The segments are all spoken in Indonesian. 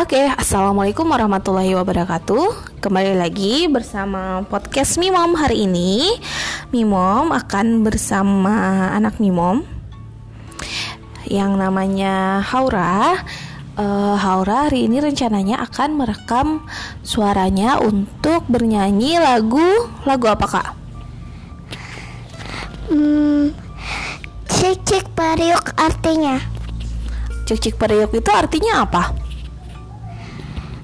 Oke, assalamualaikum warahmatullahi wabarakatuh. Kembali lagi bersama podcast Mimom hari ini. Mimom akan bersama anak Mimom yang namanya Haura. Uh, Haura hari ini rencananya akan merekam suaranya untuk bernyanyi lagu lagu apa kak? Hmm, cik cik periuk artinya. Cik cik periuk itu artinya apa?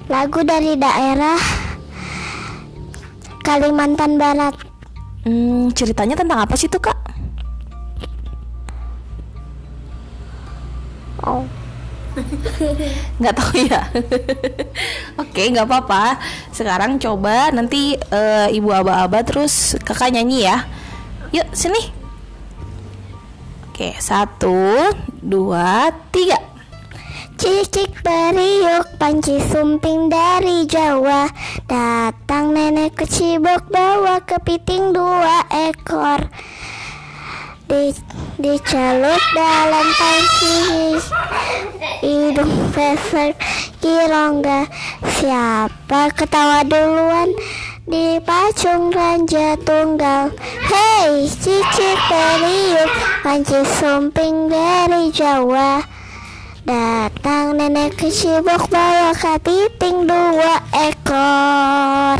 Lagu dari daerah Kalimantan Barat. Hmm, ceritanya tentang apa sih tuh kak? Oh. nggak tahu ya. Oke, nggak apa-apa. Sekarang coba nanti uh, ibu aba-aba terus kakak nyanyi ya. Yuk sini. Oke, satu, dua, tiga. Cicik periuk panci sumping dari Jawa. Datang nenek ke Cibok bawa kepiting dua ekor. Di, Dicelup dalam panci Hidung besar kirongga Siapa ketawa duluan? Di pacung ranja tunggal. Hei cicik periuk panci sumping dari Jawa Datang nenek ke Cibok bawa kepiting dua ekor